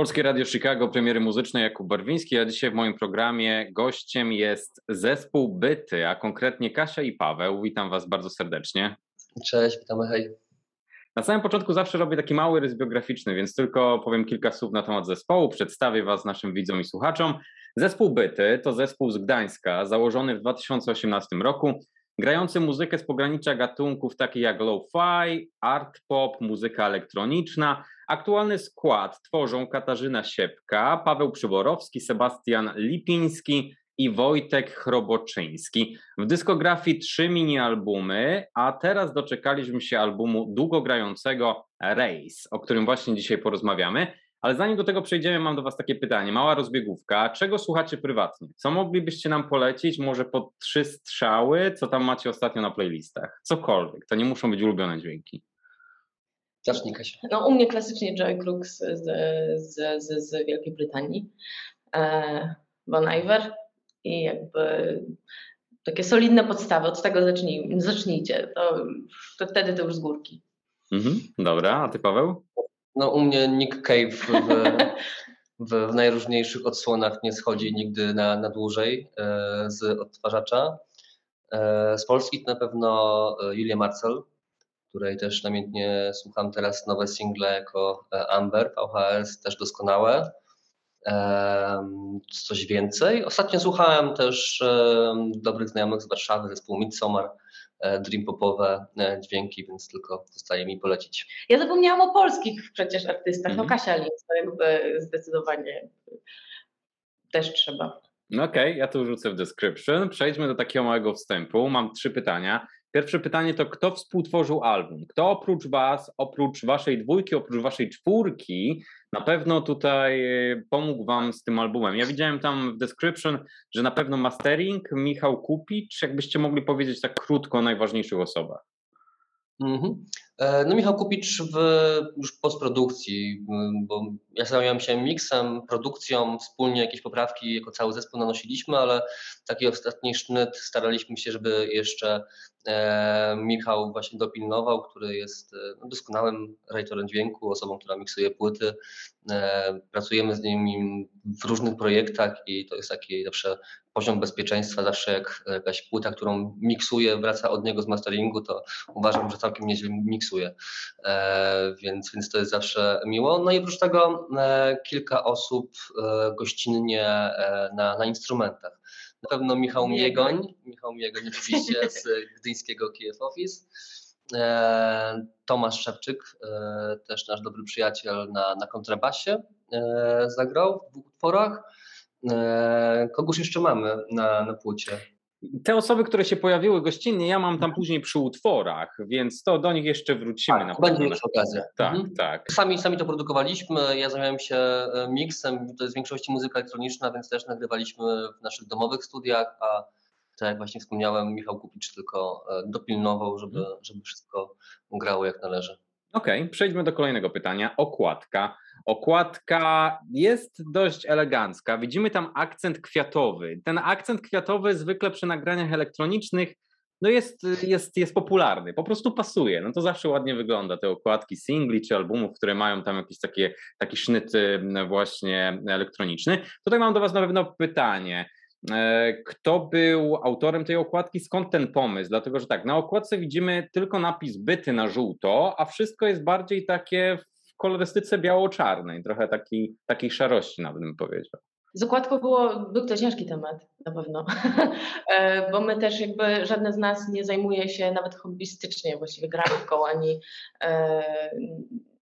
Polskie Radio Chicago, premiery muzycznej Jakub Barwiński, a dzisiaj w moim programie gościem jest zespół Byty, a konkretnie Kasia i Paweł. Witam Was bardzo serdecznie. Cześć, witamy, hej. Na samym początku zawsze robię taki mały rys biograficzny, więc tylko powiem kilka słów na temat zespołu, przedstawię Was naszym widzom i słuchaczom. Zespół Byty to zespół z Gdańska, założony w 2018 roku, grający muzykę z pogranicza gatunków takich jak lo-fi, art pop, muzyka elektroniczna. Aktualny skład tworzą Katarzyna Siepka, Paweł Przyborowski, Sebastian Lipiński i Wojtek Chroboczyński. W dyskografii trzy mini-albumy, a teraz doczekaliśmy się albumu długogrającego Race, o którym właśnie dzisiaj porozmawiamy. Ale zanim do tego przejdziemy, mam do Was takie pytanie, mała rozbiegówka. Czego słuchacie prywatnie? Co moglibyście nam polecić? Może po trzy strzały? Co tam macie ostatnio na playlistach? Cokolwiek. To nie muszą być ulubione dźwięki. Zacznij Kasia. No u mnie klasycznie Joy Crooks z, z, z, z Wielkiej Brytanii. E, Bon Iver i jakby takie solidne podstawy. Od tego zacznij, zacznijcie. To, to wtedy to już z górki. Mhm, dobra, a ty Paweł? No u mnie Nick Cave w, w, w najróżniejszych odsłonach nie schodzi nigdy na, na dłużej e, z odtwarzacza. E, z Polski to na pewno e, Julia Marcel, której też namiętnie słucham teraz nowe single jako e, Amber, VHS też doskonałe. Coś więcej. Ostatnio słuchałem też dobrych znajomych z Warszawy, zespół Midsommar, E, dream popowe e, dźwięki, więc tylko zostaje mi polecić. Ja zapomniałam o polskich przecież artystach. No mhm. Kasia Linz, to jakby zdecydowanie też trzeba. No okej, okay, ja tu rzucę w description. Przejdźmy do takiego małego wstępu. Mam trzy pytania. Pierwsze pytanie to, kto współtworzył album? Kto oprócz Was, oprócz Waszej dwójki, oprócz Waszej czwórki, na pewno tutaj e, pomógł Wam z tym albumem? Ja widziałem tam w description, że na pewno mastering Michał Kupicz. Jakbyście mogli powiedzieć tak krótko o najważniejszych osobach? Mhm. E, no Michał Kupicz w już postprodukcji, bo ja zająłem się miksem, produkcją, wspólnie jakieś poprawki jako cały zespół nanosiliśmy, ale taki ostatni sznyt staraliśmy się, żeby jeszcze e, Michał właśnie dopilnował, który jest e, no, doskonałym writerem dźwięku, osobą, która miksuje płyty. Pracujemy z nim w różnych projektach i to jest taki zawsze poziom bezpieczeństwa. Zawsze jak jakaś płyta, którą miksuję, wraca od niego z masteringu, to uważam, że całkiem nieźle miksuje. Więc, więc to jest zawsze miło. No i oprócz tego E, kilka osób e, gościnnie e, na, na instrumentach. Na pewno Michał Miegoń, Michał Miegoń oczywiście z gdyńskiego Kiev Office. Tomasz Szewczyk, też nasz dobry przyjaciel na, na kontrabasie, zagrał w dwóch utworach. Kogoś jeszcze mamy na, na płycie? Te osoby, które się pojawiły gościnnie, ja mam tam później przy utworach, więc to do nich jeszcze wrócimy. Tak, na będzie już okazja. Tak, mhm. tak. Sami, sami to produkowaliśmy, ja zajmowałem się e, miksem, to jest w większości muzyka elektroniczna, więc też nagrywaliśmy w naszych domowych studiach, a tak jak właśnie wspomniałem, Michał Kupicz tylko e, dopilnował, żeby, mhm. żeby wszystko grało jak należy. Okej, okay, przejdźmy do kolejnego pytania. Okładka. Okładka jest dość elegancka. Widzimy tam akcent kwiatowy. Ten akcent kwiatowy zwykle przy nagraniach elektronicznych no jest, jest, jest popularny, po prostu pasuje. No to zawsze ładnie wygląda, te okładki singli czy albumów, które mają tam jakiś takie, taki sznyt właśnie elektroniczny. Tutaj mam do Was na pewno pytanie. E, kto był autorem tej okładki, skąd ten pomysł? Dlatego, że tak, na okładce widzimy tylko napis byty na żółto, a wszystko jest bardziej takie kolorystyce biało-czarnej, trochę taki, takiej szarości nawet bym powiedział. Z okładką było, był to ciężki temat, na pewno, e, bo my też jakby, żadne z nas nie zajmuje się nawet hobbystycznie właściwie grafiką, ani e,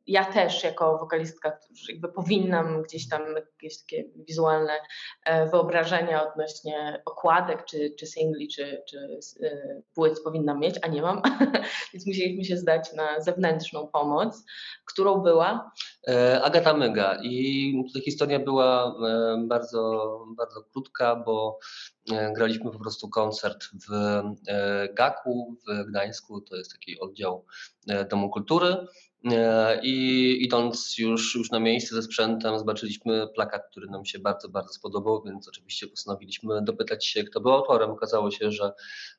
ja też jako wokalistka jakby powinnam gdzieś tam jakieś takie wizualne e, wyobrażenia odnośnie okładek, czy, czy singli, czy, czy e, płyt powinnam mieć, a nie mam, więc musieliśmy się zdać na zewnętrzną pomoc, którą była? E, Agata Myga. I ta historia była bardzo, bardzo krótka, bo graliśmy po prostu koncert w Gaku w Gdańsku, to jest taki oddział Domu Kultury I idąc już, już na miejsce ze sprzętem, zobaczyliśmy plakat, który nam się bardzo, bardzo spodobał, więc oczywiście postanowiliśmy dopytać się, kto był autorem. Okazało się, że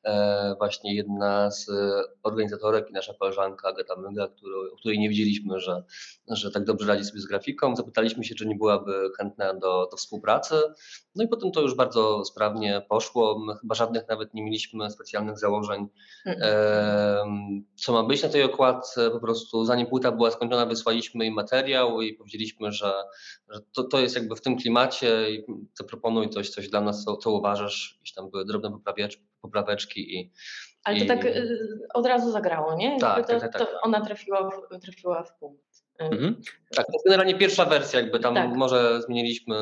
e, właśnie jedna z organizatorek i nasza koleżanka Agata Myga, o której nie wiedzieliśmy, że, że tak dobrze radzi sobie z grafiką. Zapytaliśmy się, czy nie byłaby chętna do, do współpracy. No i potem to już bardzo sprawnie poszło. My chyba żadnych nawet nie mieliśmy specjalnych założeń, co ma być na tej okładce. Po prostu zanim płyta była skończona, wysłaliśmy im materiał i powiedzieliśmy, że, że to, to jest jakby w tym klimacie i zaproponuj coś, coś dla nas, co, co uważasz. Jakieś tam były drobne popraweczki i Ale to I- tak y, od razu zagrało, nie? Jakby Tak, to, tak, tak, To ona trafiła w, trafiła w punkt. Y, Mhm. tak, to jest generalnie pierwsza wersja, jakby tam Tak. może zmieniliśmy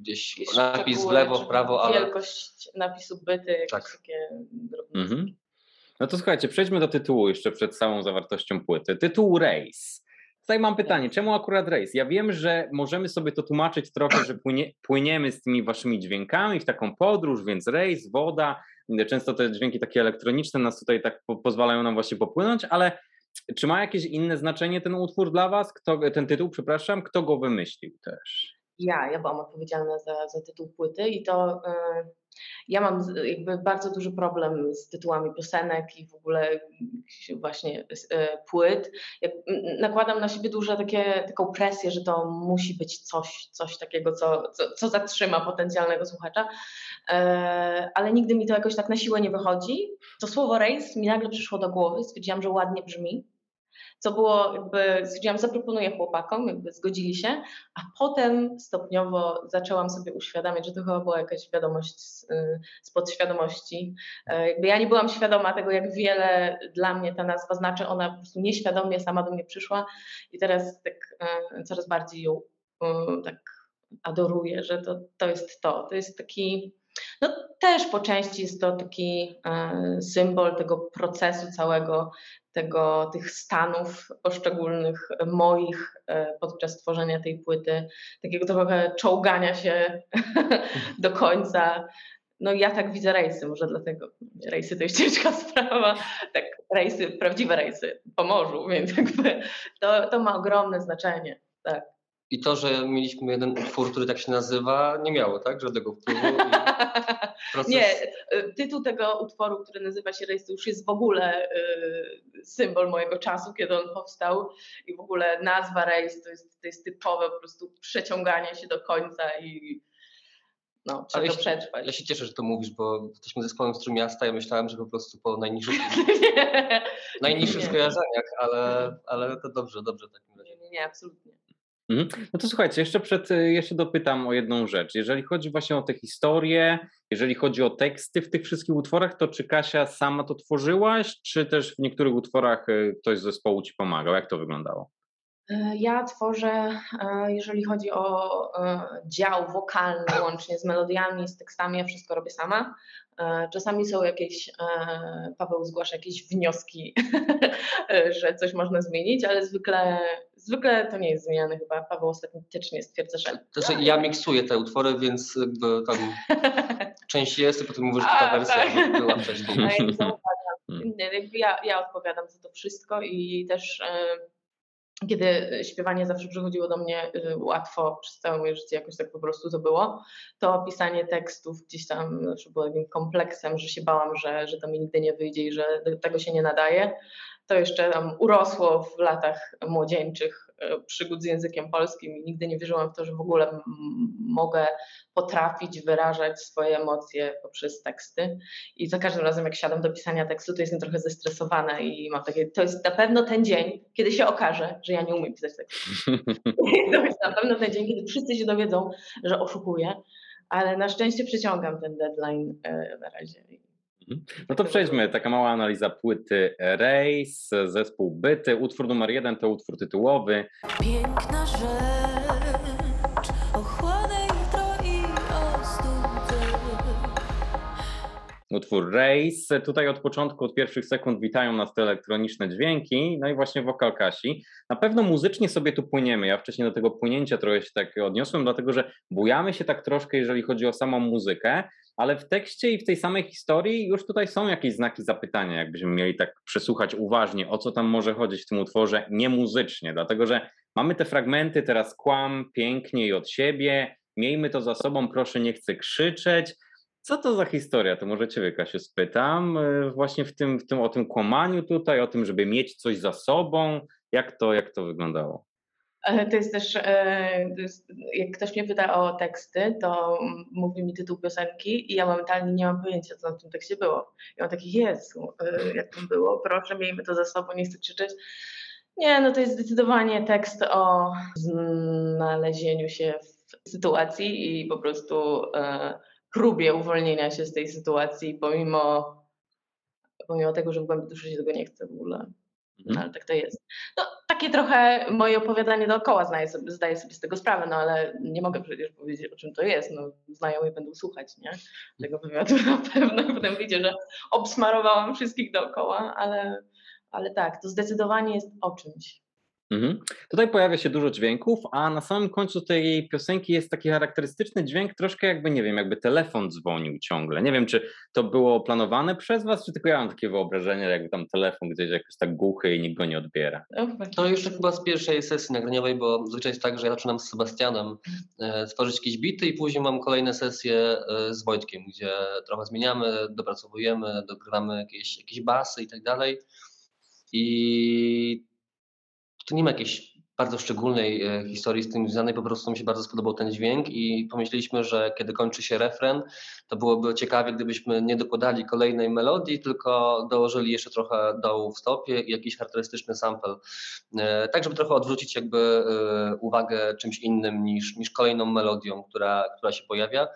gdzieś jakieś napis w lewo, w prawo, ale Wielkość napisu byty, jakieś Tak. takie drobne. Mhm. No to słuchajcie, przejdźmy do tytułu jeszcze przed całą zawartością płyty. Tytuł Race. Tutaj mam pytanie, czemu akurat Race? Ja wiem, że możemy sobie to tłumaczyć trochę, że płynie, płyniemy z tymi waszymi dźwiękami w taką podróż, więc Race, woda, często te dźwięki takie elektroniczne nas tutaj tak po, pozwalają nam właśnie popłynąć, ale czy ma jakieś inne znaczenie ten utwór dla was? Kto, ten tytuł, przepraszam, kto go wymyślił też? Ja, ja byłam odpowiedzialna za, za tytuł płyty i to y, ja mam jakby bardzo duży problem z tytułami piosenek i w ogóle właśnie y, płyt. Jak, y, nakładam na siebie dużo takie, taką presję, że to musi być coś, coś takiego, co, co, co zatrzyma potencjalnego słuchacza, E, ale nigdy mi to jakoś tak na siłę nie wychodzi. To słowo race mi nagle przyszło do głowy, stwierdziłam, że ładnie brzmi. Co było jakby, stwierdziłam, zaproponuję chłopakom, jakby zgodzili się, a potem stopniowo zaczęłam sobie uświadamiać, że to chyba była jakaś wiadomość z, y, z podświadomości. E, Jakby ja nie byłam świadoma tego, jak wiele dla mnie ta nazwa znaczy. Ona po prostu nieświadomie sama do mnie przyszła i teraz tak e, coraz bardziej ją y, tak adoruję, że to, to jest to. To jest taki, no też po części jest to taki e, symbol tego procesu całego, tego, tych stanów poszczególnych moich e, podczas tworzenia tej płyty, takiego trochę czołgania się do końca. No ja tak widzę rejsy, może dlatego. Rejsy to jest ciężka sprawa. Tak, rejsy, prawdziwe rejsy po morzu, więc jakby to, to ma ogromne znaczenie. Tak. I to, że mieliśmy jeden utwór, który tak się nazywa, nie miało tak żadnego wpływu. Proces... Nie, y, tytuł tego utworu, który nazywa się Rejs, jest w ogóle y, symbol mojego czasu, kiedy on powstał i w ogóle nazwa Rejs to jest, to jest typowe po prostu przeciąganie się do końca i no, trzeba to jeśli- przetrwać. Ja się cieszę, że to mówisz, bo jesteśmy zespołem z Trójmiasta. Ja myślałem, że po prostu po najniższych, najniższych skojarzeniach, ale, ale to dobrze, dobrze w takim razie. nie, nie, absolutnie. Mhm. No to słuchajcie, jeszcze, przed, y, jeszcze dopytam o jedną rzecz. Jeżeli chodzi właśnie o te historie, jeżeli chodzi o teksty w tych wszystkich utworach, to czy Kasia sama to tworzyłaś, czy też w niektórych utworach y, ktoś z zespołu ci pomagał? Jak to wyglądało? E, Ja tworzę, e, jeżeli chodzi o e, dział wokalny, łącznie z melodiami, z tekstami, ja wszystko robię sama. Czasami są jakieś, Paweł zgłasza jakieś wnioski, że coś można zmienić, ale zwykle, zwykle to nie jest zmieniane chyba. Paweł ostatecznie stwierdza, że To znaczy, ja miksuję te utwory, więc jakby tam część jest i potem mówię, że A, ta wersja tak. była wcześniej. No, ja. Mm. Jakby ja, ja odpowiadam za to wszystko i też e, kiedy śpiewanie zawsze przychodziło do mnie e, łatwo przez całe moje życie, jakoś tak po prostu to było, to pisanie tekstów gdzieś tam zawsze było takim kompleksem, że się bałam, że, że to mi nigdy nie wyjdzie i że do tego się nie nadaje. To jeszcze tam urosło w latach młodzieńczych e, przygód z językiem polskim i nigdy nie wierzyłam w to, że w ogóle mogę potrafić wyrażać swoje emocje poprzez teksty. I za każdym razem, jak siadam do pisania tekstu, to jestem trochę zestresowana i mam takie, to jest na pewno ten dzień, kiedy się okaże, że ja nie umiem pisać tekstu. to jest na pewno ten dzień, kiedy wszyscy się dowiedzą, że oszukuję, ale na szczęście przeciągam ten deadline e, na razie. No to przejdźmy, taka mała analiza płyty Race, zespół Byty. Utwór numer jeden to utwór tytułowy. Piękna rzecz, ochłonę jutro i utwór Race. Tutaj od początku, od pierwszych sekund witają nas te elektroniczne dźwięki, no i właśnie wokal Kasi. Na pewno muzycznie sobie tu płyniemy. Ja wcześniej do tego płynięcia trochę się tak odniosłem, dlatego że bujamy się tak troszkę, jeżeli chodzi o samą muzykę, ale w tekście i w tej samej historii już tutaj są jakieś znaki zapytania, jakbyśmy mieli tak przesłuchać uważnie, o co tam może chodzić w tym utworze, nie muzycznie, dlatego że mamy te fragmenty, teraz kłam pięknie i od siebie, miejmy to za sobą, proszę nie chcę krzyczeć. Co to za historia? To może Ciebie, Kasiu, spytam. E, właśnie w tym, w tym, o tym kłamaniu tutaj, o tym, żeby mieć coś za sobą. Jak to, jak to wyglądało? To jest też, e, to jest, jak ktoś mnie pyta o teksty, to mówi mi tytuł piosenki i ja momentalnie nie mam pojęcia, co w tym tekście było. Ja mam taki, Jezu, e, jak to było, proszę, miejmy to za sobą, nie chcę krzyczeć. Nie, no to jest zdecydowanie tekst o znalezieniu się w sytuacji i po prostu e, próbie uwolnienia się z tej sytuacji, pomimo, pomimo tego, że w głębi duszy się tego nie chce w ogóle. No, ale tak to jest. No, takie trochę moje opowiadanie dookoła zdaję sobie, zdaję sobie z tego sprawę, no ale nie mogę przecież powiedzieć, o czym to jest. No, znajomi będą słuchać nie? tego wywiadu na pewno i potem widzicie, że obsmarowałam wszystkich dookoła, ale, ale tak, to zdecydowanie jest o czymś. Mhm. Tutaj pojawia się dużo dźwięków, a na samym końcu tej piosenki jest taki charakterystyczny dźwięk, troszkę jakby, nie wiem, jakby telefon dzwonił ciągle. Nie wiem, czy to było planowane przez was, czy tylko ja mam takie wyobrażenie, jakby tam telefon gdzieś jakoś tak głuchy i nikt go nie odbiera. To jeszcze chyba z pierwszej sesji nagraniowej, bo zwyczaj jest tak, że ja zaczynam z Sebastianem e, tworzyć jakieś bity i później mam kolejne sesje e, z Wojtkiem, gdzie trochę zmieniamy, dopracowujemy, dogrywamy jakieś, jakieś basy i tak dalej. I tu nie ma jakiejś bardzo szczególnej e, historii z tym związanej, po prostu mi się bardzo spodobał ten dźwięk i pomyśleliśmy, że kiedy kończy się refren, to byłoby ciekawie, gdybyśmy nie dokładali kolejnej melodii, tylko dołożyli jeszcze trochę dołu w stopie i jakiś charakterystyczny sample, e, tak żeby trochę odwrócić jakby e, uwagę czymś innym niż, niż kolejną melodią, która, która się pojawia.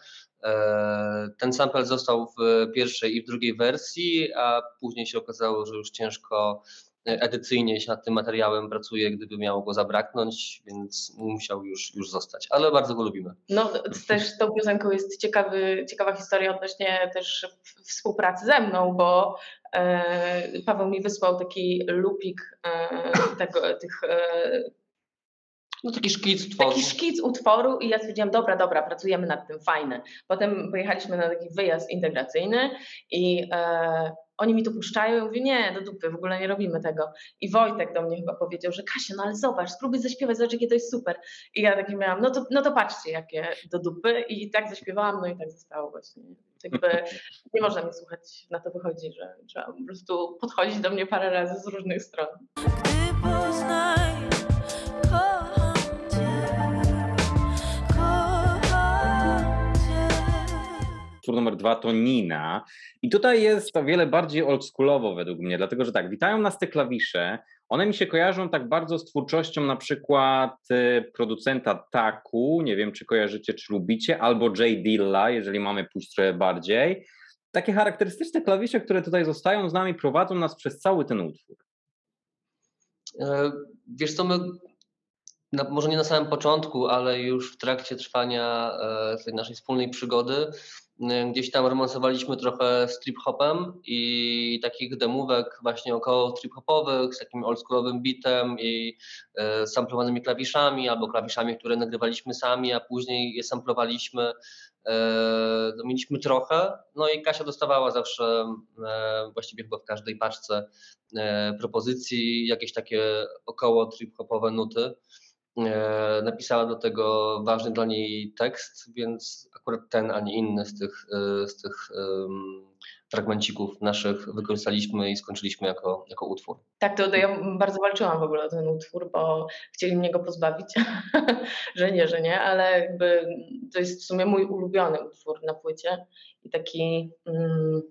Ten sample został w pierwszej i w drugiej wersji, a później się okazało, że już ciężko edycyjnie się nad tym materiałem pracuje, gdyby miało go zabraknąć, więc musiał już, już zostać, ale bardzo go lubimy. No też z tą piosenką jest ciekawy, ciekawa historia odnośnie też współpracy ze mną, bo e, Paweł mi wysłał taki lupik e, tego, tych e, no taki szkic utworu. Taki szkic utworu i ja stwierdziłam, dobra, dobra, pracujemy nad tym, fajne. Potem pojechaliśmy na taki wyjazd integracyjny i e, oni mi to puszczają i mówię, nie, do dupy, w ogóle nie robimy tego. I Wojtek do mnie chyba powiedział, że Kasia, no ale zobacz, spróbuj zaśpiewać, zobacz jakie to jest super. I ja takie miałam, no to, no to patrzcie, jakie do dupy i tak zaśpiewałam, no i tak zostało właśnie. Jakby nie można mnie słuchać, na to wychodzi, że trzeba po prostu podchodzić do mnie parę razy z różnych stron. Gdy poznaj, Utwór numer dwa to Nina. I tutaj jest o wiele bardziej oldschoolowo według mnie, dlatego że tak, witają nas te klawisze. One mi się kojarzą tak bardzo z twórczością na przykład y, producenta Taku, nie wiem czy kojarzycie, czy lubicie, albo J. Dilla, jeżeli mamy pójść trochę bardziej. Takie charakterystyczne klawisze, które tutaj zostają z nami, prowadzą nas przez cały ten utwór. E, Wiesz co, my na, może nie na samym początku, ale już w trakcie trwania e, tej naszej wspólnej przygody gdzieś tam romansowaliśmy trochę z trip-hopem i takich demówek właśnie około trip-hopowych z takim oldschoolowym beatem i e, samplowanymi klawiszami albo klawiszami, które nagrywaliśmy sami, a później je samplowaliśmy. E, no, mieliśmy trochę, no i Kasia dostawała zawsze właściwie chyba w każdej paczce propozycji jakieś takie około trip-hopowe nuty. E, napisała do tego ważny dla niej tekst, więc akurat ten, a nie inny z tych, e, z tych fragmencików naszych wykorzystaliśmy i skończyliśmy jako, jako utwór. Tak, to, to ja bardzo walczyłam w ogóle o ten utwór, bo chcieli mnie go pozbawić, że nie, że nie, ale jakby to jest w sumie mój ulubiony utwór na płycie i taki mm,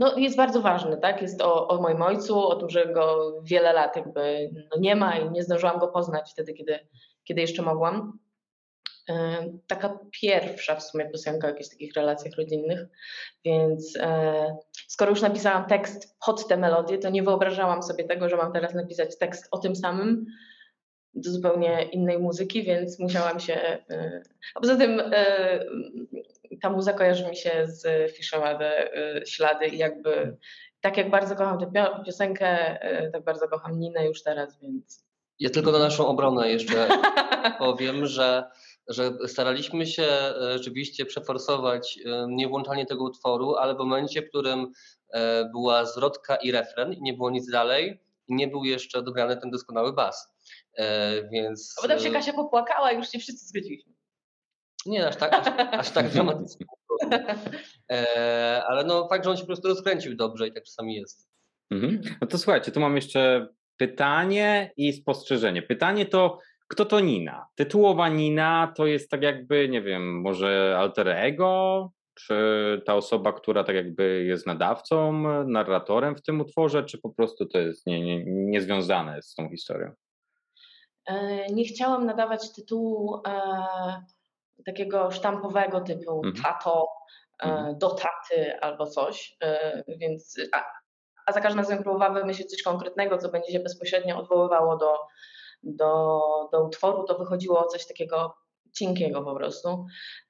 no jest bardzo ważny, tak? Jest o, o moim ojcu, o tym, że go wiele lat jakby no nie ma i nie zdążyłam go poznać wtedy, kiedy, kiedy jeszcze mogłam. E, Taka pierwsza w sumie piosenka o jakichś takich relacjach rodzinnych, więc e, skoro już napisałam tekst pod tę melodię, to nie wyobrażałam sobie tego, że mam teraz napisać tekst o tym samym do zupełnie innej muzyki, więc musiałam się. e, A poza tym e, ta muza kojarzy mi się z Fiszemadę ślady i jakby tak jak bardzo kocham tę pio- piosenkę, y, tak bardzo kocham Ninę już teraz, więc Ja tylko na naszą obronę jeszcze powiem, że, że staraliśmy się e, rzeczywiście przeforsować e, nie włączanie tego utworu, ale w momencie, w którym e, była zwrotka i refren i nie było nic dalej, nie był jeszcze dograny ten doskonały bas. E, Więc A potem się e, Kasia popłakała i już się wszyscy zgodziliśmy. Nie aż tak, aż, aż tak dramatycznie. E, Ale no fakt, że on się po prostu rozkręcił dobrze i tak czasami jest. Mhm. No to słuchajcie, tu mam jeszcze pytanie i spostrzeżenie. Pytanie to, kto to Nina? Tytułowa Nina to jest tak jakby, nie wiem, może alter ego? Czy ta osoba, która tak jakby jest nadawcą, narratorem w tym utworze, czy po prostu to jest nie, nie, niezwiązane z tą historią? E, Nie chciałam nadawać tytułu e, takiego sztampowego typu Mhm. tato, e, Mhm. do taty albo coś, e, więc a, a za każdym razem próbowałam wymyślić coś konkretnego, co będzie się bezpośrednio odwoływało do, do, do utworu, to wychodziło coś takiego cienkiego po prostu.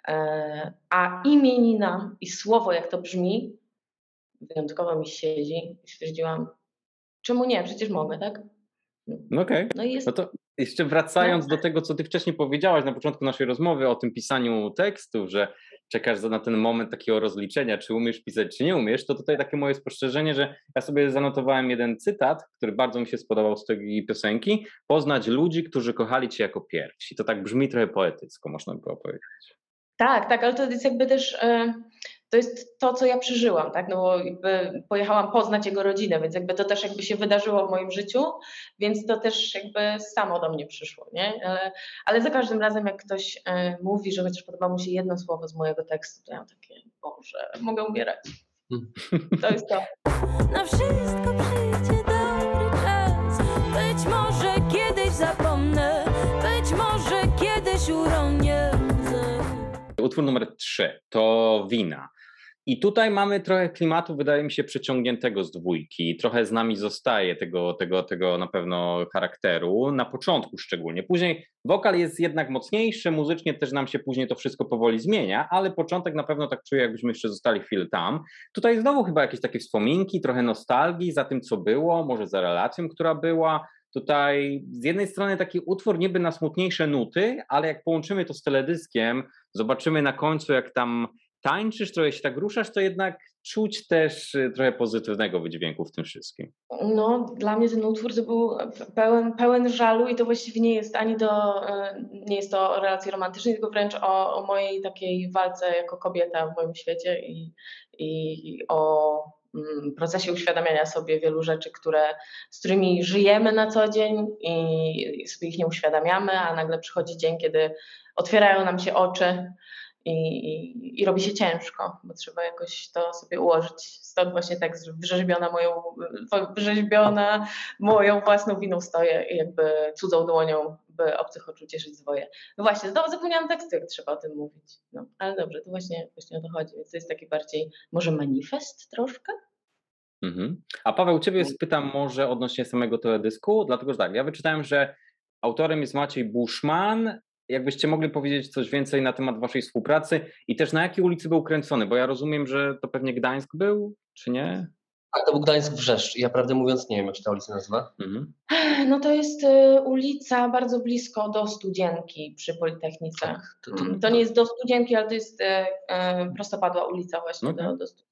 E, A imienina i słowo, jak to brzmi, wyjątkowo mi siedzi i stwierdziłam, czemu nie, przecież mogę, tak? No okej. No i jest No to jeszcze wracając do tego, co ty wcześniej powiedziałaś na początku naszej rozmowy o tym pisaniu tekstów, że czekasz na ten moment takiego rozliczenia, czy umiesz pisać, czy nie umiesz, to tutaj takie moje spostrzeżenie, że ja sobie zanotowałem jeden cytat, który bardzo mi się spodobał z tej piosenki. Poznać ludzi, którzy kochali cię jako pierwsi. To tak brzmi trochę poetycko, można było powiedzieć. Tak, tak, ale to jest jakby też e, to jest to, co ja przeżyłam, tak? No bo jakby pojechałam poznać jego rodzinę, więc jakby to też jakby się wydarzyło w moim życiu, więc to też jakby samo do mnie przyszło, nie? Ale, ale za każdym razem, jak ktoś e, mówi, że chociaż podoba mu się jedno słowo z mojego tekstu, to ja mam takie, Boże, mogę umierać. Hmm. To jest to. Na wszystko przyjdzie dobry czas. Być może kiedyś zapomnę, być może kiedyś uronię. Utwór numer 3 to Wina. I tutaj mamy trochę klimatu, wydaje mi się, przeciągniętego z dwójki. Trochę z nami zostaje tego, tego, tego na pewno charakteru, na początku szczególnie. Później wokal jest jednak mocniejszy, muzycznie też nam się później to wszystko powoli zmienia, ale początek na pewno tak czuję, jakbyśmy jeszcze zostali chwilę tam. Tutaj znowu chyba jakieś takie wspominki, trochę nostalgii za tym, co było, może za relacją, która była. Tutaj z jednej strony taki utwór niby na smutniejsze nuty, ale jak połączymy to z teledyskiem, zobaczymy na końcu, jak tam tańczysz, trochę się tak ruszasz, to jednak czuć też y, trochę pozytywnego wydźwięku w tym wszystkim. No, dla mnie ten utwór to był pełen, pełen żalu i to właściwie nie jest ani do, e, nie jest to o relacji romantycznej, tylko wręcz o, o mojej takiej walce jako kobieta w moim świecie i, i o procesie uświadamiania sobie wielu rzeczy, które, z którymi żyjemy na co dzień i sobie ich nie uświadamiamy, a nagle przychodzi dzień, kiedy otwierają nam się oczy i, i, robi się ciężko, bo trzeba jakoś to sobie ułożyć. Stąd właśnie tak wyrzeźbiona moją, wyrzeźbiona moją własną winą stoję i jakby cudzą dłonią, by obcych oczu cieszyć zwoje. No właśnie, znowu zapomniałam tekstu, jak trzeba o tym mówić. No, ale dobrze, to właśnie, właśnie o to chodzi. Więc to jest taki bardziej, może manifest troszkę? Mhm. A Paweł, ciebie spytam może odnośnie samego teledysku, dlatego że tak, ja wyczytałem, że autorem jest Maciej Buszman. Jakbyście mogli powiedzieć coś więcej na temat waszej współpracy i też na jakiej ulicy był kręcony, bo ja rozumiem, że to pewnie Gdańsk był, czy nie? Tak, to był Gdańsk Wrzeszcz. Ja prawdę mówiąc nie wiem, jak się ta ulica nazywa. Mhm. No to jest y, ulica bardzo blisko do Studzienki przy Politechnice. Tak, to, to, To nie jest do Studzienki, ale to jest y, y, prostopadła ulica właśnie Okej. do, do Stu-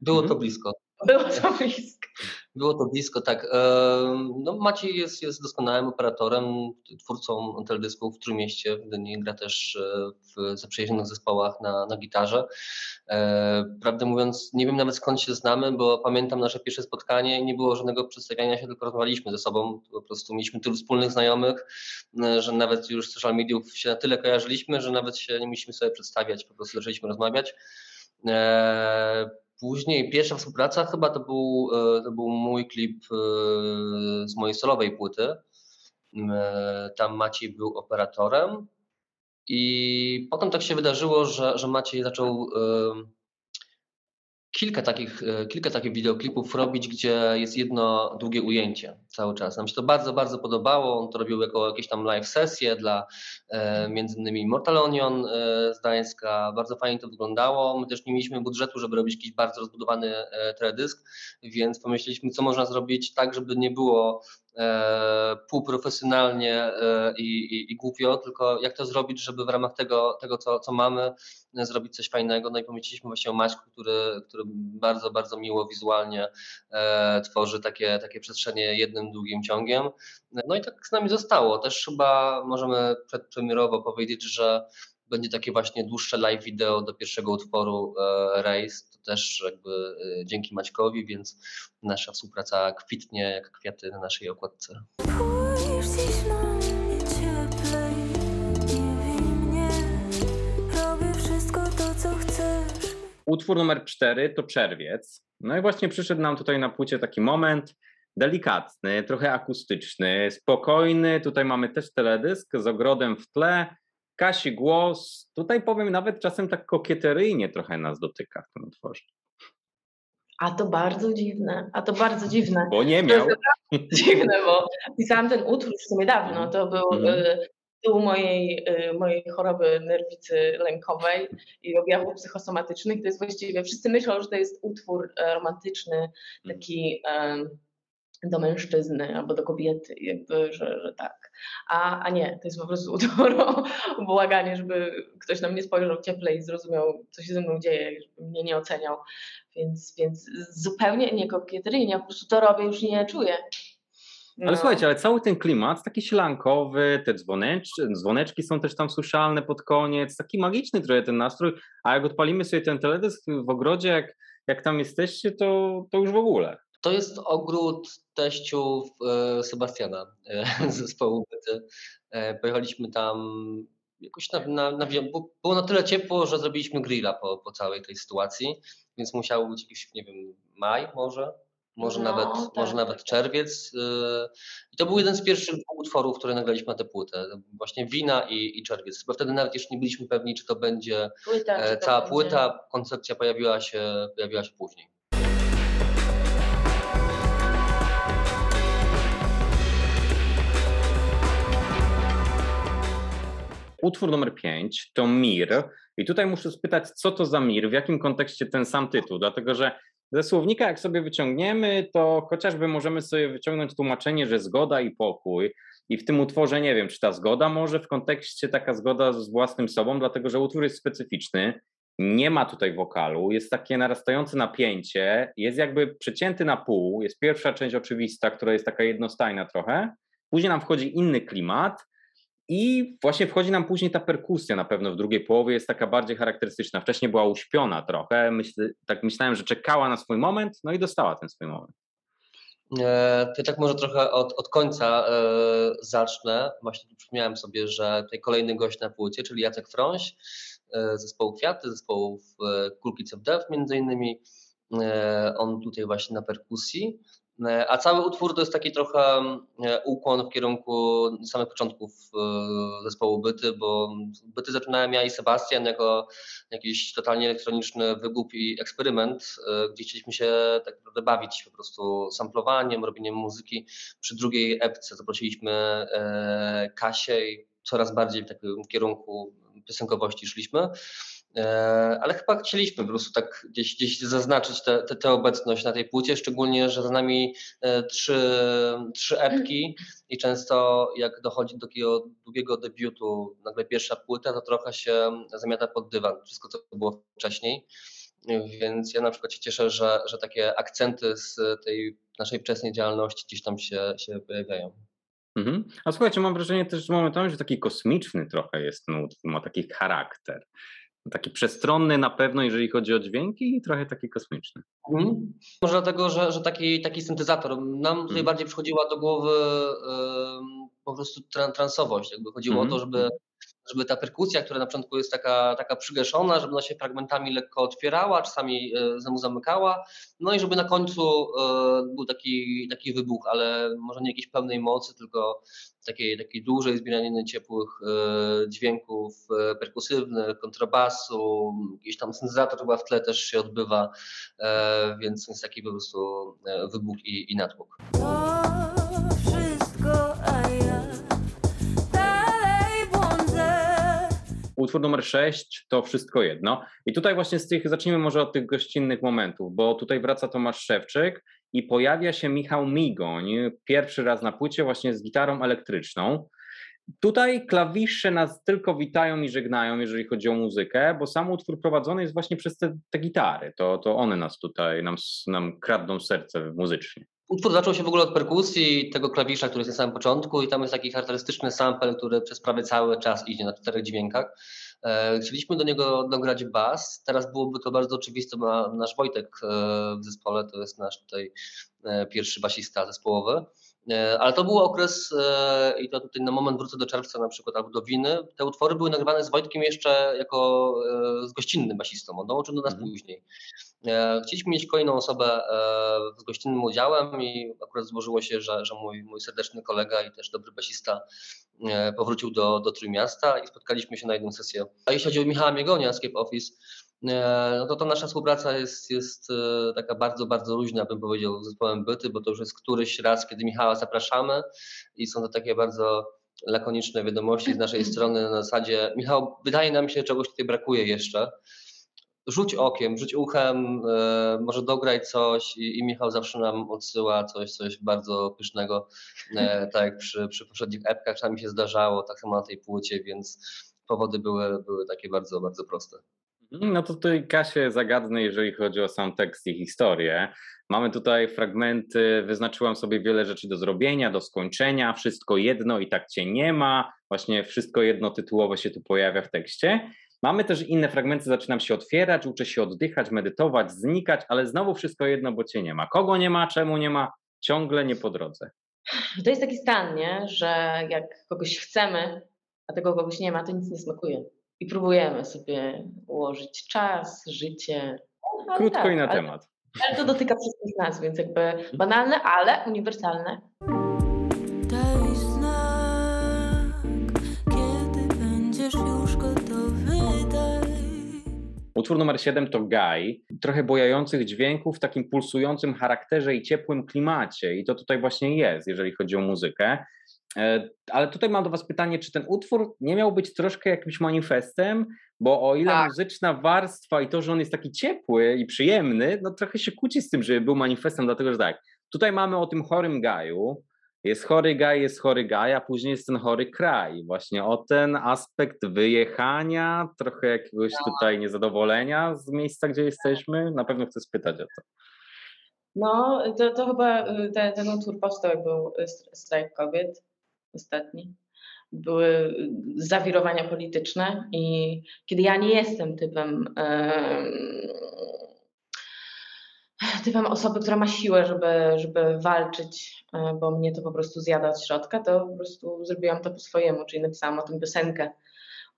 Było to Mhm. blisko. Było to blisko. Było to blisko, tak. Em, No, Maciej jest, jest doskonałym operatorem, twórcą teledysków w Trójmieście. W Gdyni gra też e, w zaprzyjaźnionych zespołach na, na gitarze. E, Prawdę mówiąc, nie wiem nawet skąd się znamy, bo pamiętam nasze pierwsze spotkanie i nie było żadnego przedstawiania się, tylko rozmawialiśmy ze sobą. Po prostu mieliśmy tylu wspólnych znajomych, e, że nawet już z social mediów się na tyle kojarzyliśmy, że nawet się nie musieliśmy sobie przedstawiać, po prostu zaczęliśmy rozmawiać. Później pierwsza współpraca chyba to był, e, to był mój klip e, z mojej solowej płyty. E, Tam Maciej był operatorem i potem tak się wydarzyło, że, że Maciej zaczął kilka takich, e, kilka takich wideoklipów robić, gdzie jest jedno długie ujęcie cały czas. Nam się to bardzo, bardzo podobało. On to robił jako jakieś tam live sesje dla e, między innymi Mortal Onion e, z Gdańska. Bardzo fajnie to wyglądało. My też nie mieliśmy budżetu, żeby robić jakiś bardzo rozbudowany e, teledysk, więc pomyśleliśmy, co można zrobić tak, żeby nie było półprofesjonalnie e, i, i, i głupio, tylko jak to zrobić, żeby w ramach tego, tego co, co mamy, e, zrobić coś fajnego. No i pomyśleliśmy właśnie o Maćku, który, który bardzo, bardzo miło wizualnie e, tworzy takie, takie przestrzenie jednym długim ciągiem. No i tak z nami zostało. Też chyba możemy przedpremierowo powiedzieć, że będzie takie właśnie dłuższe live wideo do pierwszego utworu e, Race. To też jakby e, dzięki Maćkowi, więc nasza współpraca kwitnie jak kwiaty na naszej okładce. Spójrz dziś na mnie cieplej, nie bij mnie, robię wszystko to, co chcesz. Utwór numer cztery to Czerwiec. No i właśnie przyszedł nam tutaj na płycie taki moment delikatny, trochę akustyczny, spokojny. Tutaj mamy też teledysk z ogrodem w tle. Kasi głos. Tutaj powiem nawet czasem tak kokieteryjnie trochę nas dotyka w tym utworze. A to bardzo dziwne, a to bardzo dziwne. Bo nie To miał. dziwne, bo pisałam ten utwór w sumie dawno. To był Mhm. y, tytuł mojej, y, mojej choroby nerwicy lękowej i objawów psychosomatycznych. To jest właściwie, wszyscy myślą, że to jest utwór e, romantyczny, taki em, do mężczyzny albo do kobiety, jakby, że, że tak. A, a nie, to jest po prostu utwór o, o błaganie, żeby ktoś na mnie spojrzał cieplej i zrozumiał, co się ze mną dzieje, żeby mnie nie oceniał. Więc, więc zupełnie nie kokieteryjnie, po prostu to robię, już nie czuję. Ale No. słuchajcie, ale cały ten klimat taki ślankowy, te dzwonecz, dzwoneczki są też tam słyszalne pod koniec, taki magiczny trochę ten nastrój, a jak odpalimy sobie ten teledysk w ogrodzie, jak, jak tam jesteście, to, to już w ogóle. To jest ogród teściów e, Sebastiana e, z zespołu Byty. E, Pojechaliśmy tam jakoś na, na, na było na tyle ciepło, że zrobiliśmy grilla po, po całej tej sytuacji, więc musiał być jakiś, nie wiem, maj może, może, No, nawet, tak, może nawet czerwiec. e, I to był jeden z pierwszych dwóch utworów, które nagraliśmy na tę płytę. Właśnie Wina i, i Czerwiec. Bo wtedy nawet jeszcze nie byliśmy pewni, czy to będzie Płyta, e, czy to cała będzie- płyta. Koncepcja pojawiła się, pojawiła się później. Utwór numer 5 to Mir. I tutaj muszę spytać, co to za Mir, w jakim kontekście ten sam tytuł, dlatego że ze słownika, jak sobie wyciągniemy, to chociażby możemy sobie wyciągnąć tłumaczenie, że zgoda i pokój. I w tym utworze nie wiem, czy ta zgoda może w kontekście taka zgoda z własnym sobą, dlatego że utwór jest specyficzny. Nie ma tutaj wokalu, jest takie narastające napięcie, jest jakby przecięty na pół. Jest pierwsza część oczywista, która jest taka jednostajna trochę. Później nam wchodzi inny klimat, i właśnie wchodzi nam później ta perkusja na pewno w drugiej połowie, jest taka bardziej charakterystyczna. Wcześniej była uśpiona trochę, myśl, tak myślałem, że czekała na swój moment, no i dostała ten swój moment. E, To tak może trochę od, od końca e, zacznę. Właśnie przypomniałem sobie, że tutaj kolejny gość na płycie, czyli Jacek Frąś, e, zespołu Kwiaty, Cool Kids of Death między innymi. On tutaj właśnie na perkusji. E, A cały utwór to jest taki trochę e, ukłon w kierunku samych początków e, zespołu Byty, bo Byty zaczynałem ja i Sebastian jako jakiś totalnie elektroniczny wygłup i eksperyment, gdzie chcieliśmy się tak naprawdę bawić po prostu samplowaniem, robieniem muzyki. Przy drugiej epce zaprosiliśmy Kasię i coraz bardziej w takim kierunku piosenkowości szliśmy. E, Ale chyba chcieliśmy po prostu tak gdzieś, gdzieś zaznaczyć tę obecność na tej płycie, szczególnie, że za nami e, trzy, trzy epki i często jak dochodzi do takiego długiego debiutu, nagle pierwsza płyta, to trochę się zamiata pod dywan, wszystko co było wcześniej. Więc ja na przykład się cieszę, że, że takie akcenty z tej naszej wczesnej działalności gdzieś tam się, się pojawiają. Mhm. A słuchajcie, mam wrażenie też momentami, że taki kosmiczny trochę jest utwór, ma taki charakter. Taki przestronny na pewno, jeżeli chodzi o dźwięki i trochę taki kosmiczny. Mhm. Może dlatego, że, że taki, taki syntezator. Nam tutaj Mhm. bardziej przychodziła do głowy po prostu tran- transowość. Jakby chodziło Mhm. o to, żeby, żeby ta perkusja, która na początku jest taka, taka przygaszona, żeby ona się fragmentami lekko otwierała, czasami znowu zamykała, no i żeby na końcu e, był taki, taki wybuch, ale może nie jakiejś pełnej mocy, tylko takiej, takiej dużej zbieraniny ciepłych e, dźwięków perkusywnych, kontrabasu, jakiś tam syntezator chyba w tle też się odbywa, więc jest taki po prostu wybuch i, i natłok. To wszystko, a ja dalej błądzę. Utwór numer 6 to wszystko jedno. I tutaj właśnie z tych, zacznijmy może od tych gościnnych momentów, bo tutaj wraca Tomasz Szewczyk i pojawia się Michał Migoń, pierwszy raz na płycie właśnie z gitarą elektryczną. Tutaj klawisze nas tylko witają i żegnają, jeżeli chodzi o muzykę, bo sam utwór prowadzony jest właśnie przez te, te gitary. To, to one nas tutaj, nam, nam kradną serce muzycznie. Utwór zaczął się w ogóle od perkusji, tego klawisza, który jest na samym początku i tam jest taki charakterystyczny sample, który przez prawie cały czas idzie na czterech dźwiękach. E, chcieliśmy do niego dograć bas, teraz byłoby to bardzo oczywiste, bo nasz Wojtek e, w zespole to jest nasz tutaj e, pierwszy basista zespołowy. Ale to był okres, i to tutaj na moment wrócę do czerwca na przykład, albo do winy. Te utwory były nagrywane z Wojtkiem jeszcze jako z gościnnym basistą. On dołączył do nas mm. później. E, chcieliśmy mieć kolejną osobę e, z gościnnym udziałem i akurat złożyło się, że, że mój, mój serdeczny kolega i też dobry basista e, powrócił do, do Trójmiasta i spotkaliśmy się na jedną sesję. A jeśli chodzi o Michała Miegonia z Cape Office, no to, to nasza współpraca jest, jest taka bardzo, bardzo luźna, bym powiedział, z zespołem Byty, bo to już jest któryś raz, kiedy Michała zapraszamy i są to takie bardzo lakoniczne wiadomości z naszej strony na zasadzie Michał, wydaje nam się, czegoś tutaj brakuje jeszcze rzuć okiem, rzuć uchem, e, może dograj coś i, i, Michał zawsze nam odsyła coś, coś bardzo pysznego, e, tak jak przy, przy poprzednich epkach czasami się zdarzało, tak samo na tej płycie, więc powody były, były takie bardzo, bardzo proste. No to tutaj Kasie zagadnę, jeżeli chodzi o sam tekst i historię. Mamy tutaj fragmenty, wyznaczyłam sobie wiele rzeczy do zrobienia, do skończenia, wszystko jedno i tak cię nie ma. Właśnie wszystko jedno tytułowo się tu pojawia w tekście. Mamy też inne fragmenty, zaczynam się otwierać, uczę się oddychać, medytować, znikać, ale znowu wszystko jedno, bo cię nie ma. Kogo nie ma, czemu nie ma, ciągle nie po drodze. To jest taki stan, nie? że jak kogoś chcemy, a tego kogoś nie ma, to nic nie smakuje. I próbujemy sobie ułożyć czas, życie. Krótko tak, i na ale, temat. Ale to dotyka wszystkich nas, więc jakby banalne, ale uniwersalne. Utwór numer 7 to Guy, trochę bojających dźwięków w takim pulsującym charakterze i ciepłym klimacie. I to tutaj właśnie jest, jeżeli chodzi o muzykę. E, ale tutaj mam do Was pytanie, czy ten utwór nie miał być troszkę jakimś manifestem? Bo o ile tak. muzyczna warstwa i to, że on jest taki ciepły i przyjemny, no trochę się kłóci z tym, żeby był manifestem, dlatego że tak, tutaj mamy o tym chorym gaju, jest chory gaj, jest chory gaj, a później jest ten chory kraj. Właśnie o ten aspekt wyjechania, trochę jakiegoś no. tutaj niezadowolenia z miejsca, gdzie jesteśmy. Na pewno chcę spytać o to. No, to, to chyba y, ten, ten utwór powstał, jak był strajk kobiet ostatni. Były zawirowania polityczne i kiedy ja nie jestem typem typem osoby, która ma siłę, żeby, żeby walczyć, e, bo mnie to po prostu zjada od środka, to po prostu zrobiłam to po swojemu, czyli napisałam o tym piosenkę,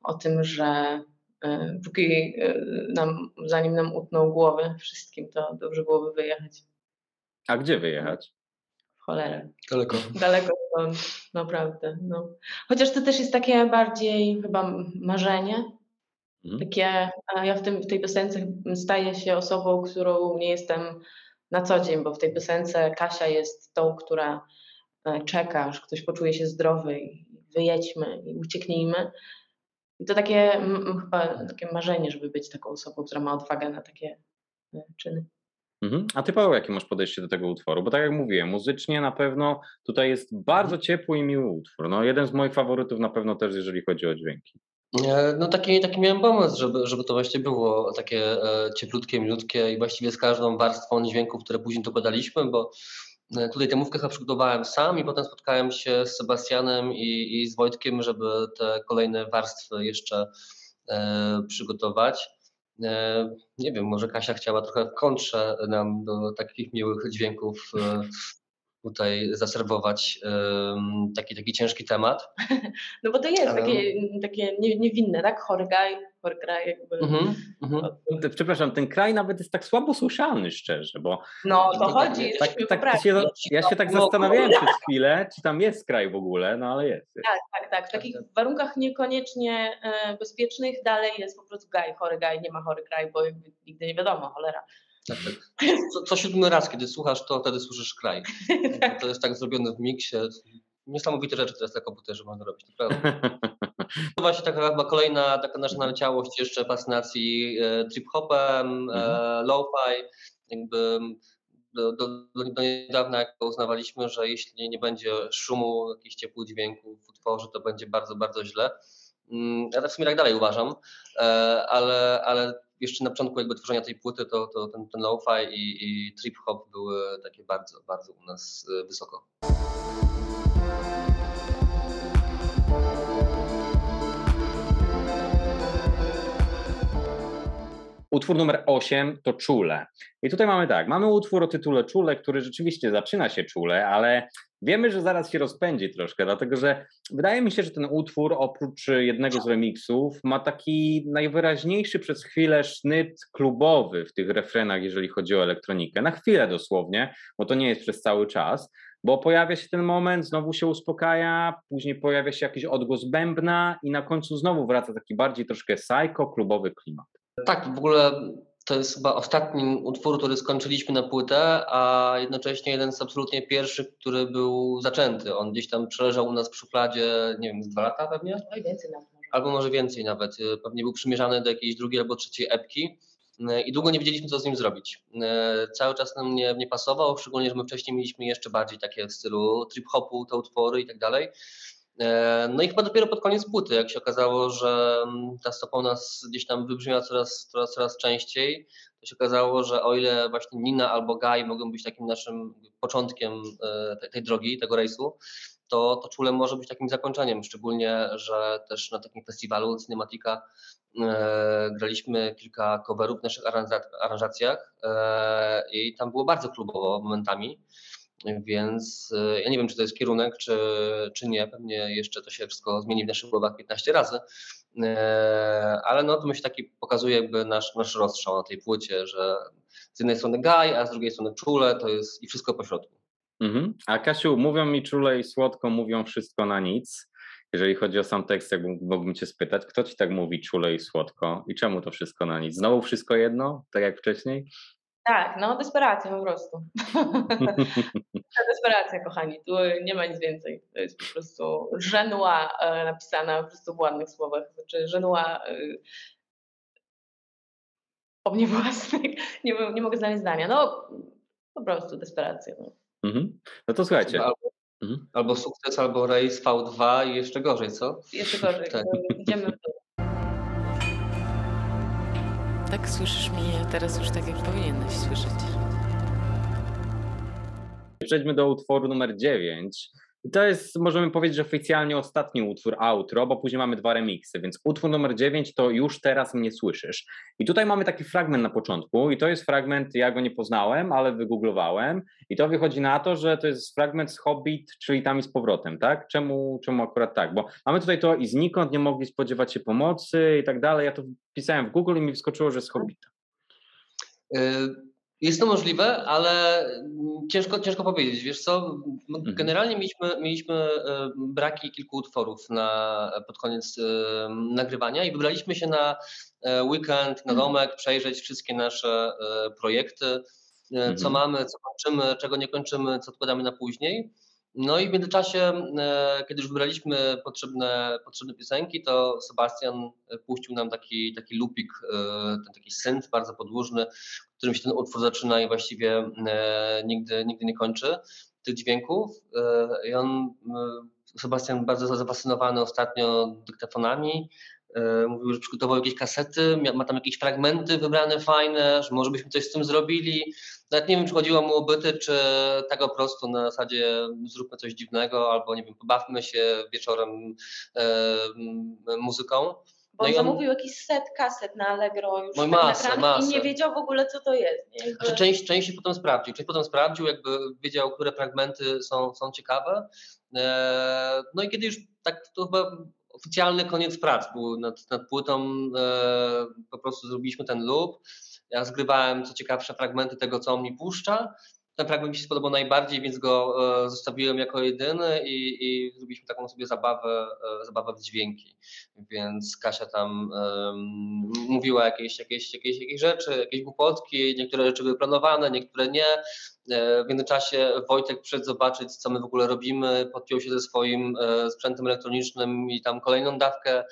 o tym, że e, póki e, nam, zanim nam utną głowy wszystkim, to dobrze byłoby wyjechać. A gdzie wyjechać? W cholerę. Daleko. Daleko stąd, naprawdę. No. Chociaż to też jest takie bardziej chyba marzenie, Mhm. Takie, ja w, tym, w tej piosence staję się osobą, którą nie jestem na co dzień, bo w tej piosence Kasia jest tą, która e, czeka, aż ktoś poczuje się zdrowy i wyjedźmy i ucieknijmy. I to takie chyba takie marzenie, żeby być taką osobą, która ma odwagę na takie e, czyny. Mhm. A ty Paweł, jakie masz podejście do tego utworu? Bo tak jak mówiłem, muzycznie na pewno tutaj jest bardzo mhm. ciepły i miły utwór. No, jeden z moich faworytów na pewno też, jeżeli chodzi o dźwięki. E, no taki, taki miałem pomysł, żeby, żeby to właśnie było takie e, cieplutkie, milutkie i właściwie z każdą warstwą dźwięków, które później dokładaliśmy, bo e, tutaj tę mówkę przygotowałem sam i potem spotkałem się z Sebastianem i, i z Wojtkiem, żeby te kolejne warstwy jeszcze przygotować. E, nie wiem, może Kasia chciała trochę w kontrze nam do takich miłych dźwięków e, tutaj zaserwować taki, taki ciężki temat. No bo to jest Ale- takie, takie nie- niewinne, tak? Chory chory kraj jakby. Mhm, mhm. Te- Przepraszam, ten kraj nawet jest tak słabo słyszalny, szczerze, bo No o to Dokładnie. chodzi, tak, tak poprawni. się, ja się tak No, zastanawiałem przez chwilę, czy tam jest kraj w ogóle, no ale jest. jest. Tak, tak. W takich tak. warunkach niekoniecznie e, bezpiecznych dalej jest po prostu guy, chory guy, nie ma chory kraj, bo jakby nigdy nie wiadomo, cholera. Tak, tak. Co, co siódmy raz, kiedy słuchasz, to wtedy słyszysz kraj. Tak. To jest tak zrobione w miksie. Niesamowite rzeczy teraz na komputerze można robić, naprawdę. To właśnie taka chyba kolejna taka nasza naleciałość jeszcze fascynacji e, trip-hopem, e, lo-fi. Jakby do, do, do, do niedawna jak uznawaliśmy, że jeśli nie będzie szumu, jakichś ciepłych dźwięków w utworze, to będzie bardzo, bardzo źle. Mm, Ja tak w sumie tak dalej uważam, e, ale, ale jeszcze na początku jakby tworzenia tej płyty to, to ten, ten lo-fi i, i trip-hop były takie bardzo, bardzo u nas e, wysoko. Utwór numer 8 to Czule. I tutaj mamy tak, mamy utwór o tytule Czule, który rzeczywiście zaczyna się czule, ale wiemy, że zaraz się rozpędzi troszkę, dlatego że wydaje mi się, że ten utwór oprócz jednego z remixów ma taki najwyraźniejszy przez chwilę sznyt klubowy w tych refrenach, jeżeli chodzi o elektronikę. Na chwilę dosłownie, bo to nie jest przez cały czas, bo pojawia się ten moment, znowu się uspokaja, później pojawia się jakiś odgłos bębna i na końcu znowu wraca taki bardziej troszkę psycho, klubowy klimat. Tak, w ogóle to jest chyba ostatni utwór, który skończyliśmy na płytę, a jednocześnie jeden z absolutnie pierwszych, który był zaczęty. On gdzieś tam przeleżał u nas w szufladzie, nie wiem, z dwa lata pewnie? Oj, więcej nawet albo może więcej nawet. Pewnie był przymierzany do jakiejś drugiej albo trzeciej epki i długo nie wiedzieliśmy, co z nim zrobić. Y, Cały czas nam nie, nie pasował, szczególnie, że my wcześniej mieliśmy jeszcze bardziej takie w stylu trip-hopu, te utwory i tak dalej. E, No i chyba dopiero pod koniec płyty, jak się okazało, że mm, ta stopa u nas gdzieś tam wybrzmiała coraz, coraz, coraz częściej, to się okazało, że o ile właśnie Nina albo Guy mogą być takim naszym początkiem e, tej, drogi, tego rejsu, to, to czule może być takim zakończeniem, szczególnie, że też na takim festiwalu Cinematica e, graliśmy kilka coverów w naszych aranża- aranżacjach e, i tam było bardzo klubowo momentami, więc e, ja nie wiem, czy to jest kierunek, czy, czy nie, pewnie jeszcze to się wszystko zmieni w naszych głowach 15 razy, e, ale no to myślę taki pokazuje jakby nasz, nasz rozstrzał na tej płycie, że z jednej strony Guy, a z drugiej strony Czule, to jest i wszystko po środku. Mhm. A Kasiu, mówią mi czule i słodko, mówią wszystko na nic. Jeżeli chodzi o sam tekst, jakbym mógłbym cię spytać, kto ci tak mówi czule i słodko i czemu to wszystko na nic? Znowu wszystko jedno, tak jak wcześniej? Tak, no desperacja po prostu. Desperacja, kochani, tu nie ma nic więcej. To jest po prostu żenua e, napisana po prostu w ładnych słowach. Znaczy żenua e, o mnie własnych. Nie, nie mogę znaleźć zdania. No po prostu desperacja. No. Mhm. No to słuchajcie. Albo, Mhm. albo sukces, albo rejs V2 i jeszcze gorzej, co? Jeszcze gorzej. Tak. Idziemy. Tak słyszysz mnie teraz już tak, jak powinieneś słyszeć. Przejdźmy do utworu numer 9. I to jest, możemy powiedzieć, że oficjalnie ostatni utwór outro, bo później mamy dwa remiksy, więc utwór numer 9 to już teraz mnie słyszysz. I tutaj mamy taki fragment na początku i to jest fragment, ja go nie poznałem, ale wygooglowałem i to wychodzi na to, że to jest fragment z Hobbit, czyli tam i z powrotem, tak? Czemu, czemu akurat tak? Bo mamy tutaj to i znikąd nie mogli spodziewać się pomocy i tak dalej. Ja to wpisałem w Google i mi wyskoczyło, że z Hobbita. Y, Jest to możliwe, ale mm, ciężko, ciężko powiedzieć. Wiesz co, Mhm. generalnie mieliśmy, mieliśmy e, braki kilku utworów na, pod koniec e, nagrywania i wybraliśmy się na e, weekend, na domek, przejrzeć wszystkie nasze projekty, co Mhm. mamy, co kończymy, czego nie kończymy, co odkładamy na później. No i w międzyczasie, kiedy już wybraliśmy potrzebne, potrzebne piosenki, to Sebastian puścił nam taki, taki lupik, ten taki synth bardzo podłużny, którym się ten utwór zaczyna i właściwie e, nigdy, nigdy nie kończy tych dźwięków. E, I on, e, Sebastian bardzo zafascynowany ostatnio dyktafonami, mówił, że przygotował jakieś kasety, ma tam jakieś fragmenty wybrane fajne, że może byśmy coś z tym zrobili. Nawet nie wiem, czy chodziło mu o byty, czy tak po prostu na zasadzie zróbmy coś dziwnego, albo nie wiem, pobawmy się wieczorem e, muzyką. Bo No on zamówił jakiś set kaset na Allegro już No i tak masę, i masę. nie wiedział w ogóle co to jest. Nie? Jakby... Znaczy część, część się potem sprawdził, część potem sprawdził, jakby wiedział, które fragmenty są, są ciekawe. E, No i kiedy już tak to chyba oficjalny koniec prac był nad, nad płytą, e, po prostu zrobiliśmy ten loop. Ja zgrywałem co ciekawsze fragmenty tego, co on mi puszcza. Ten fragment mi się spodobał najbardziej, więc go e, zostawiłem jako jedyny i, i zrobiliśmy taką sobie zabawę, e, zabawę w dźwięki. Więc Kasia tam mówiła jakieś, jakieś, jakieś, jakieś rzeczy, jakieś głupotki, niektóre rzeczy były planowane, niektóre nie. E, W międzyczasie Wojtek przyszedł zobaczyć, co my w ogóle robimy, podpiął się ze swoim sprzętem elektronicznym i tam kolejną dawkę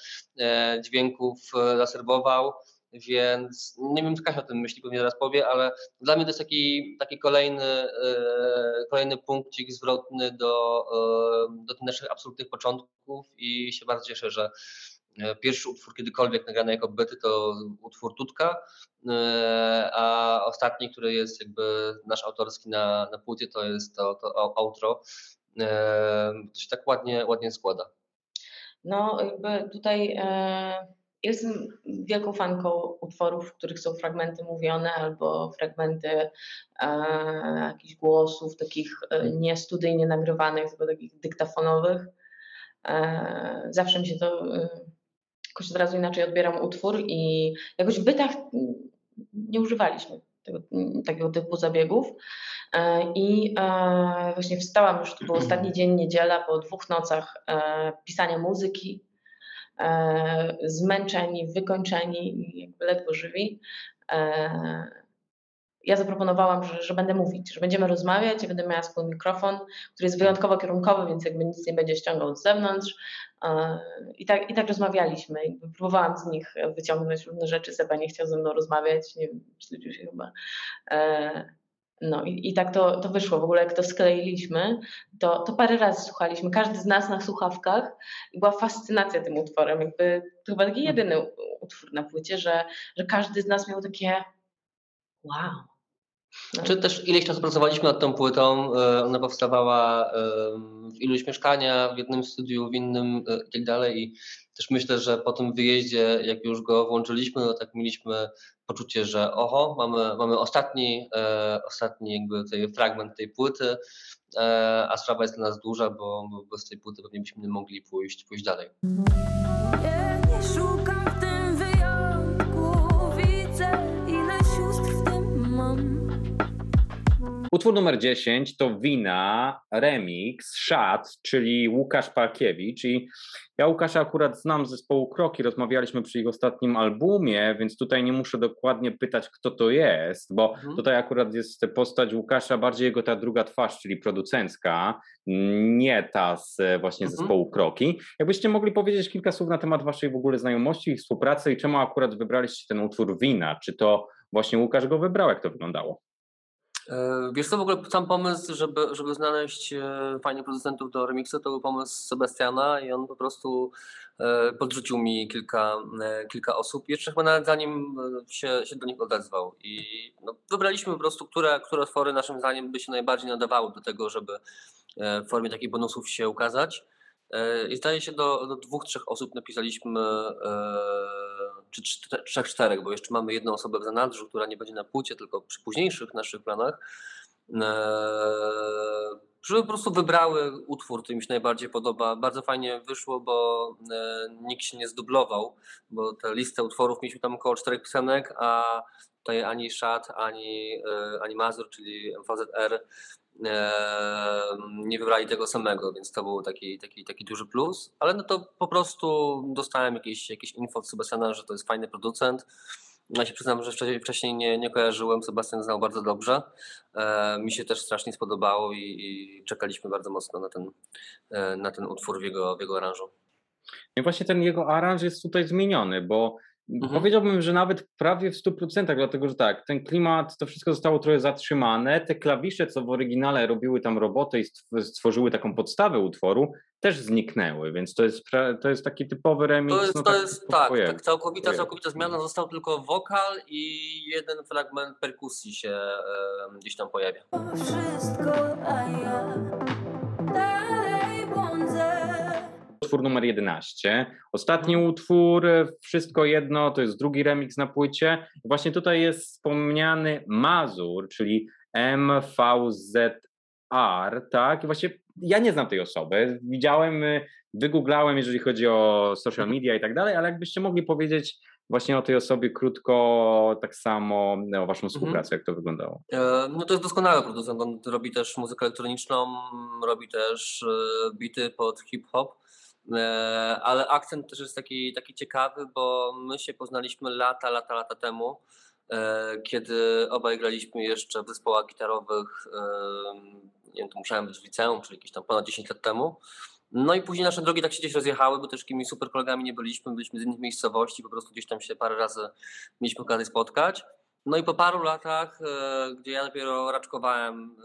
dźwięków zaserwował. Więc nie wiem, co Kasia o tym myśli, pewnie zaraz powie, ale dla mnie to jest taki, taki kolejny, e, kolejny punkcik zwrotny do, e, do tych naszych absolutnych początków i się bardzo cieszę, że e, pierwszy utwór kiedykolwiek nagrany jako byty to utwór Tutka, e, a ostatni, który jest jakby nasz autorski na, na płycie, to jest to, to outro. To się tak ładnie, ładnie składa. No, jakby tutaj jestem wielką fanką utworów, w których są fragmenty mówione albo fragmenty e, jakichś głosów, takich e, nie nagrywanych, tylko takich dyktafonowych. E, zawsze mi się to e, jakoś od razu inaczej odbieram utwór i jakoś w bytach nie używaliśmy tego, takiego typu zabiegów. E, I e, właśnie wstałam już, to był ostatni dzień, niedziela, po dwóch nocach e, pisania muzyki, zmęczeni, wykończeni i jakby ledwo żywi. E, ja zaproponowałam, że, że będę mówić, że będziemy rozmawiać, będę miała swój mikrofon, który jest wyjątkowo kierunkowy, więc jakby nic nie będzie ściągał z zewnątrz. E, I tak, I tak rozmawialiśmy. Próbowałam z nich wyciągnąć różne rzeczy. Seba nie chciał ze mną rozmawiać, nie wstydził się chyba. No i, i tak to, to wyszło. W ogóle jak to skleiliśmy, to, to parę razy słuchaliśmy. Każdy z nas na słuchawkach i była fascynacja tym utworem. Jakby to chyba taki jedyny utwór na płycie, że, że każdy z nas miał takie wow. No. Czy też ileś czasu pracowaliśmy nad tą płytą, e, ona powstawała e, w iluś mieszkaniach, w jednym studiu, w innym e, i tak i też myślę, że po tym wyjeździe, jak już go włączyliśmy, no tak mieliśmy poczucie, że oho, mamy, mamy ostatni, e, ostatni jakby tej fragment tej płyty, e, a sprawa jest dla nas duża, bo, bo tej płyty pewnie byśmy nie mogli pójść, pójść dalej. Nie szukam Utwór numer 10 to Wina, remix, Szat, czyli Łukasz Palkiewicz. I ja Łukasza akurat znam z zespołu Kroki, rozmawialiśmy przy ich ostatnim albumie, więc tutaj nie muszę dokładnie pytać, kto to jest, bo Mhm. tutaj akurat jest postać Łukasza, bardziej jego ta druga twarz, czyli producencka, nie ta z e, właśnie Mhm. zespołu Kroki. Jakbyście mogli powiedzieć kilka słów na temat waszej w ogóle znajomości i współpracy i czemu akurat wybraliście ten utwór Wina? Czy to właśnie Łukasz go wybrał, jak to wyglądało? E, Wiesz co, w ogóle sam pomysł, żeby, żeby znaleźć e, fajnych producentów do remixu, to był pomysł Sebastiana i on po prostu e, podrzucił mi kilka, kilka osób, jeszcze chyba nawet zanim się, się do nich odezwał. I no, wybraliśmy po prostu, które, które utwory naszym zdaniem by się najbardziej nadawały do tego, żeby w formie takich bonusów się ukazać. I zdaje się do, do dwóch, trzech osób napisaliśmy, czy trzech, czterech, bo jeszcze mamy jedną osobę w zanadrzu, która nie będzie na płycie, tylko przy późniejszych naszych planach. E, Żeby po prostu wybrały utwór, który mi się najbardziej podoba. Bardzo fajnie wyszło, bo e, nikt się nie zdublował, bo tę listę utworów mieliśmy tam około czterech piosenek, a tutaj ani Szat, ani, e, ani Mazur, czyli MVZR nie wybrali tego samego, więc to był taki, taki, taki duży plus. Ale no to po prostu dostałem jakieś, jakieś info od Sebastiana, że to jest fajny producent. Ja się przyznam, że wcześniej, wcześniej nie, nie kojarzyłem, Sebastian znał bardzo dobrze. E, mi się też strasznie spodobało i, i czekaliśmy bardzo mocno na ten, e, na ten utwór w jego, w jego aranżu. No i właśnie ten jego aranż jest tutaj zmieniony, bo Mhm. powiedziałbym, że nawet prawie w 100%, dlatego że tak, ten klimat, to wszystko zostało trochę zatrzymane. Te klawisze, co w oryginale robiły tam robotę i stw- stworzyły taką podstawę utworu, też zniknęły, więc to jest, to jest taki typowy remix. To jest, no to tak jest tak, tak całkowita, całkowita zmiana. Został tylko wokal i jeden fragment perkusji się e, gdzieś tam pojawia. Wszystko, a ja utwór numer 11. Ostatni utwór, Wszystko Jedno, to jest drugi remix na płycie. Właśnie tutaj jest wspomniany Mazur, czyli MVZR, tak? I właśnie ja nie znam tej osoby. Widziałem, y, wygooglałem, jeżeli chodzi o social media i tak dalej, ale jakbyście mogli powiedzieć właśnie o tej osobie krótko, tak samo o waszą współpracę, jak to wyglądało. E, No to jest doskonały producent, on robi też muzykę elektroniczną, robi też e, bity pod hip-hop, ale akcent też jest taki, taki ciekawy, bo my się poznaliśmy lata, lata, lata temu, e, kiedy obaj graliśmy jeszcze w zespołach gitarowych, e, nie wiem, to musiałem być w liceum, czyli jakieś tam ponad 10 lat temu. No i później nasze drogi tak się gdzieś rozjechały, bo też takimi super kolegami nie byliśmy, byliśmy z innych miejscowości, po prostu gdzieś tam się parę razy mieliśmy okazję spotkać. No i po paru latach, e, gdzie ja dopiero raczkowałem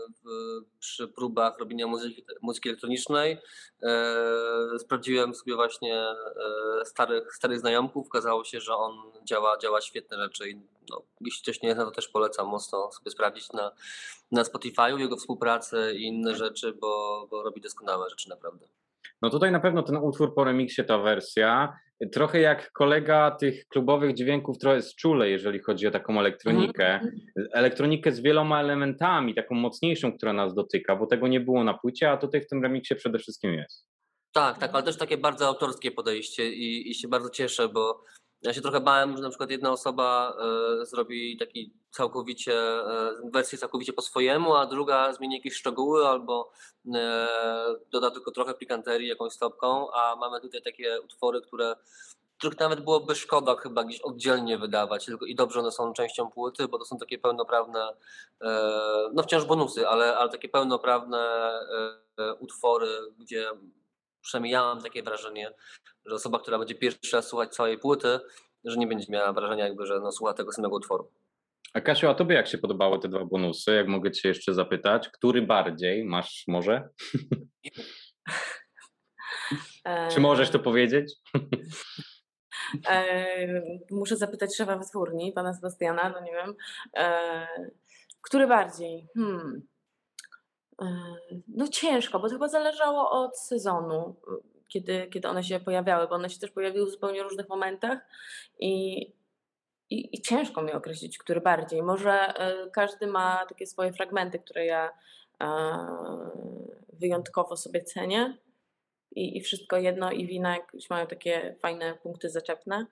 przy próbach robienia muzyki, muzyki elektronicznej, e, sprawdziłem sobie właśnie e, starych, starych znajomków. Okazało się, że on działa, działa świetne rzeczy i no, jeśli ktoś nie zna, to też polecam mocno sobie sprawdzić na, na Spotify'u jego współpracę i inne rzeczy, bo, bo robi doskonałe rzeczy naprawdę. No tutaj na pewno ten utwór po remiksie, ta wersja, trochę jak kolega tych klubowych dźwięków, trochę z czule, jeżeli chodzi o taką elektronikę. Elektronikę z wieloma elementami, taką mocniejszą, która nas dotyka, bo tego nie było na płycie, a tutaj w tym remiksie przede wszystkim jest. Tak, tak, ale też takie bardzo autorskie podejście i, i się bardzo cieszę, bo ja się trochę bałem, że na przykład jedna osoba e, zrobi taki całkowicie, e, wersję całkowicie po swojemu, a druga zmieni jakieś szczegóły albo e, doda tylko trochę pikanterii jakąś stopką, a mamy tutaj takie utwory, które których nawet byłoby szkoda chyba gdzieś oddzielnie wydawać tylko i dobrze one są częścią płyty, bo to są takie pełnoprawne, no wciąż bonusy, ale, ale takie pełnoprawne utwory, gdzie przynajmniej ja mam takie wrażenie, że osoba, która będzie pierwszy raz słuchać całej płyty, że nie będzie miała wrażenia jakby, że no, słucha tego samego utworu. A Kasiu, a tobie jak się podobały te dwa bonusy? Jak mogę cię jeszcze zapytać? Który bardziej masz może? Czy możesz to powiedzieć? E, muszę zapytać szefa wytwórni, pana Sebastiana, no nie wiem. E, który bardziej? Hmm. E, no ciężko, bo to chyba zależało od sezonu, kiedy, kiedy one się pojawiały, bo one się też pojawiły w zupełnie różnych momentach i, i, i ciężko mi określić, który bardziej. Może e, każdy ma takie swoje fragmenty, które ja e, wyjątkowo sobie cenię i, i wszystko jedno i wina jakieś mają takie fajne punkty zaczepne.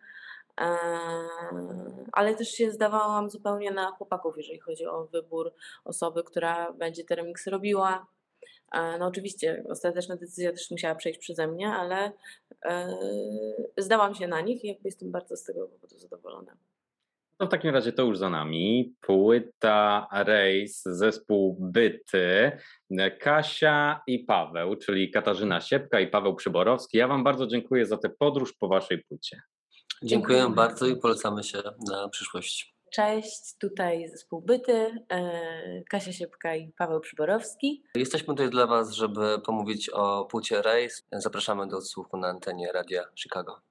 Eee, Ale też się zdawałam zupełnie na chłopaków, jeżeli chodzi o wybór osoby, która będzie te remiksy robiła. Eee, No oczywiście ostateczna decyzja też musiała przejść przeze mnie, ale eee, zdałam się na nich i jakby jestem bardzo z tego powodu zadowolona. No w takim razie to już za nami. Płyta Race, zespół Byty, Kasia i Paweł, czyli Katarzyna Siepka i Paweł Przyborowski. Ja wam bardzo dziękuję za tę podróż po waszej płycie. Dziękuję Dziękujemy. bardzo i polecamy się na przyszłość. Cześć, tutaj zespół Byty, eee, Kasia Siepka i Paweł Przyborowski. Jesteśmy tutaj dla Was, żeby pomówić o płycie Race. Zapraszamy do odsłuchu na antenie Radia Chicago.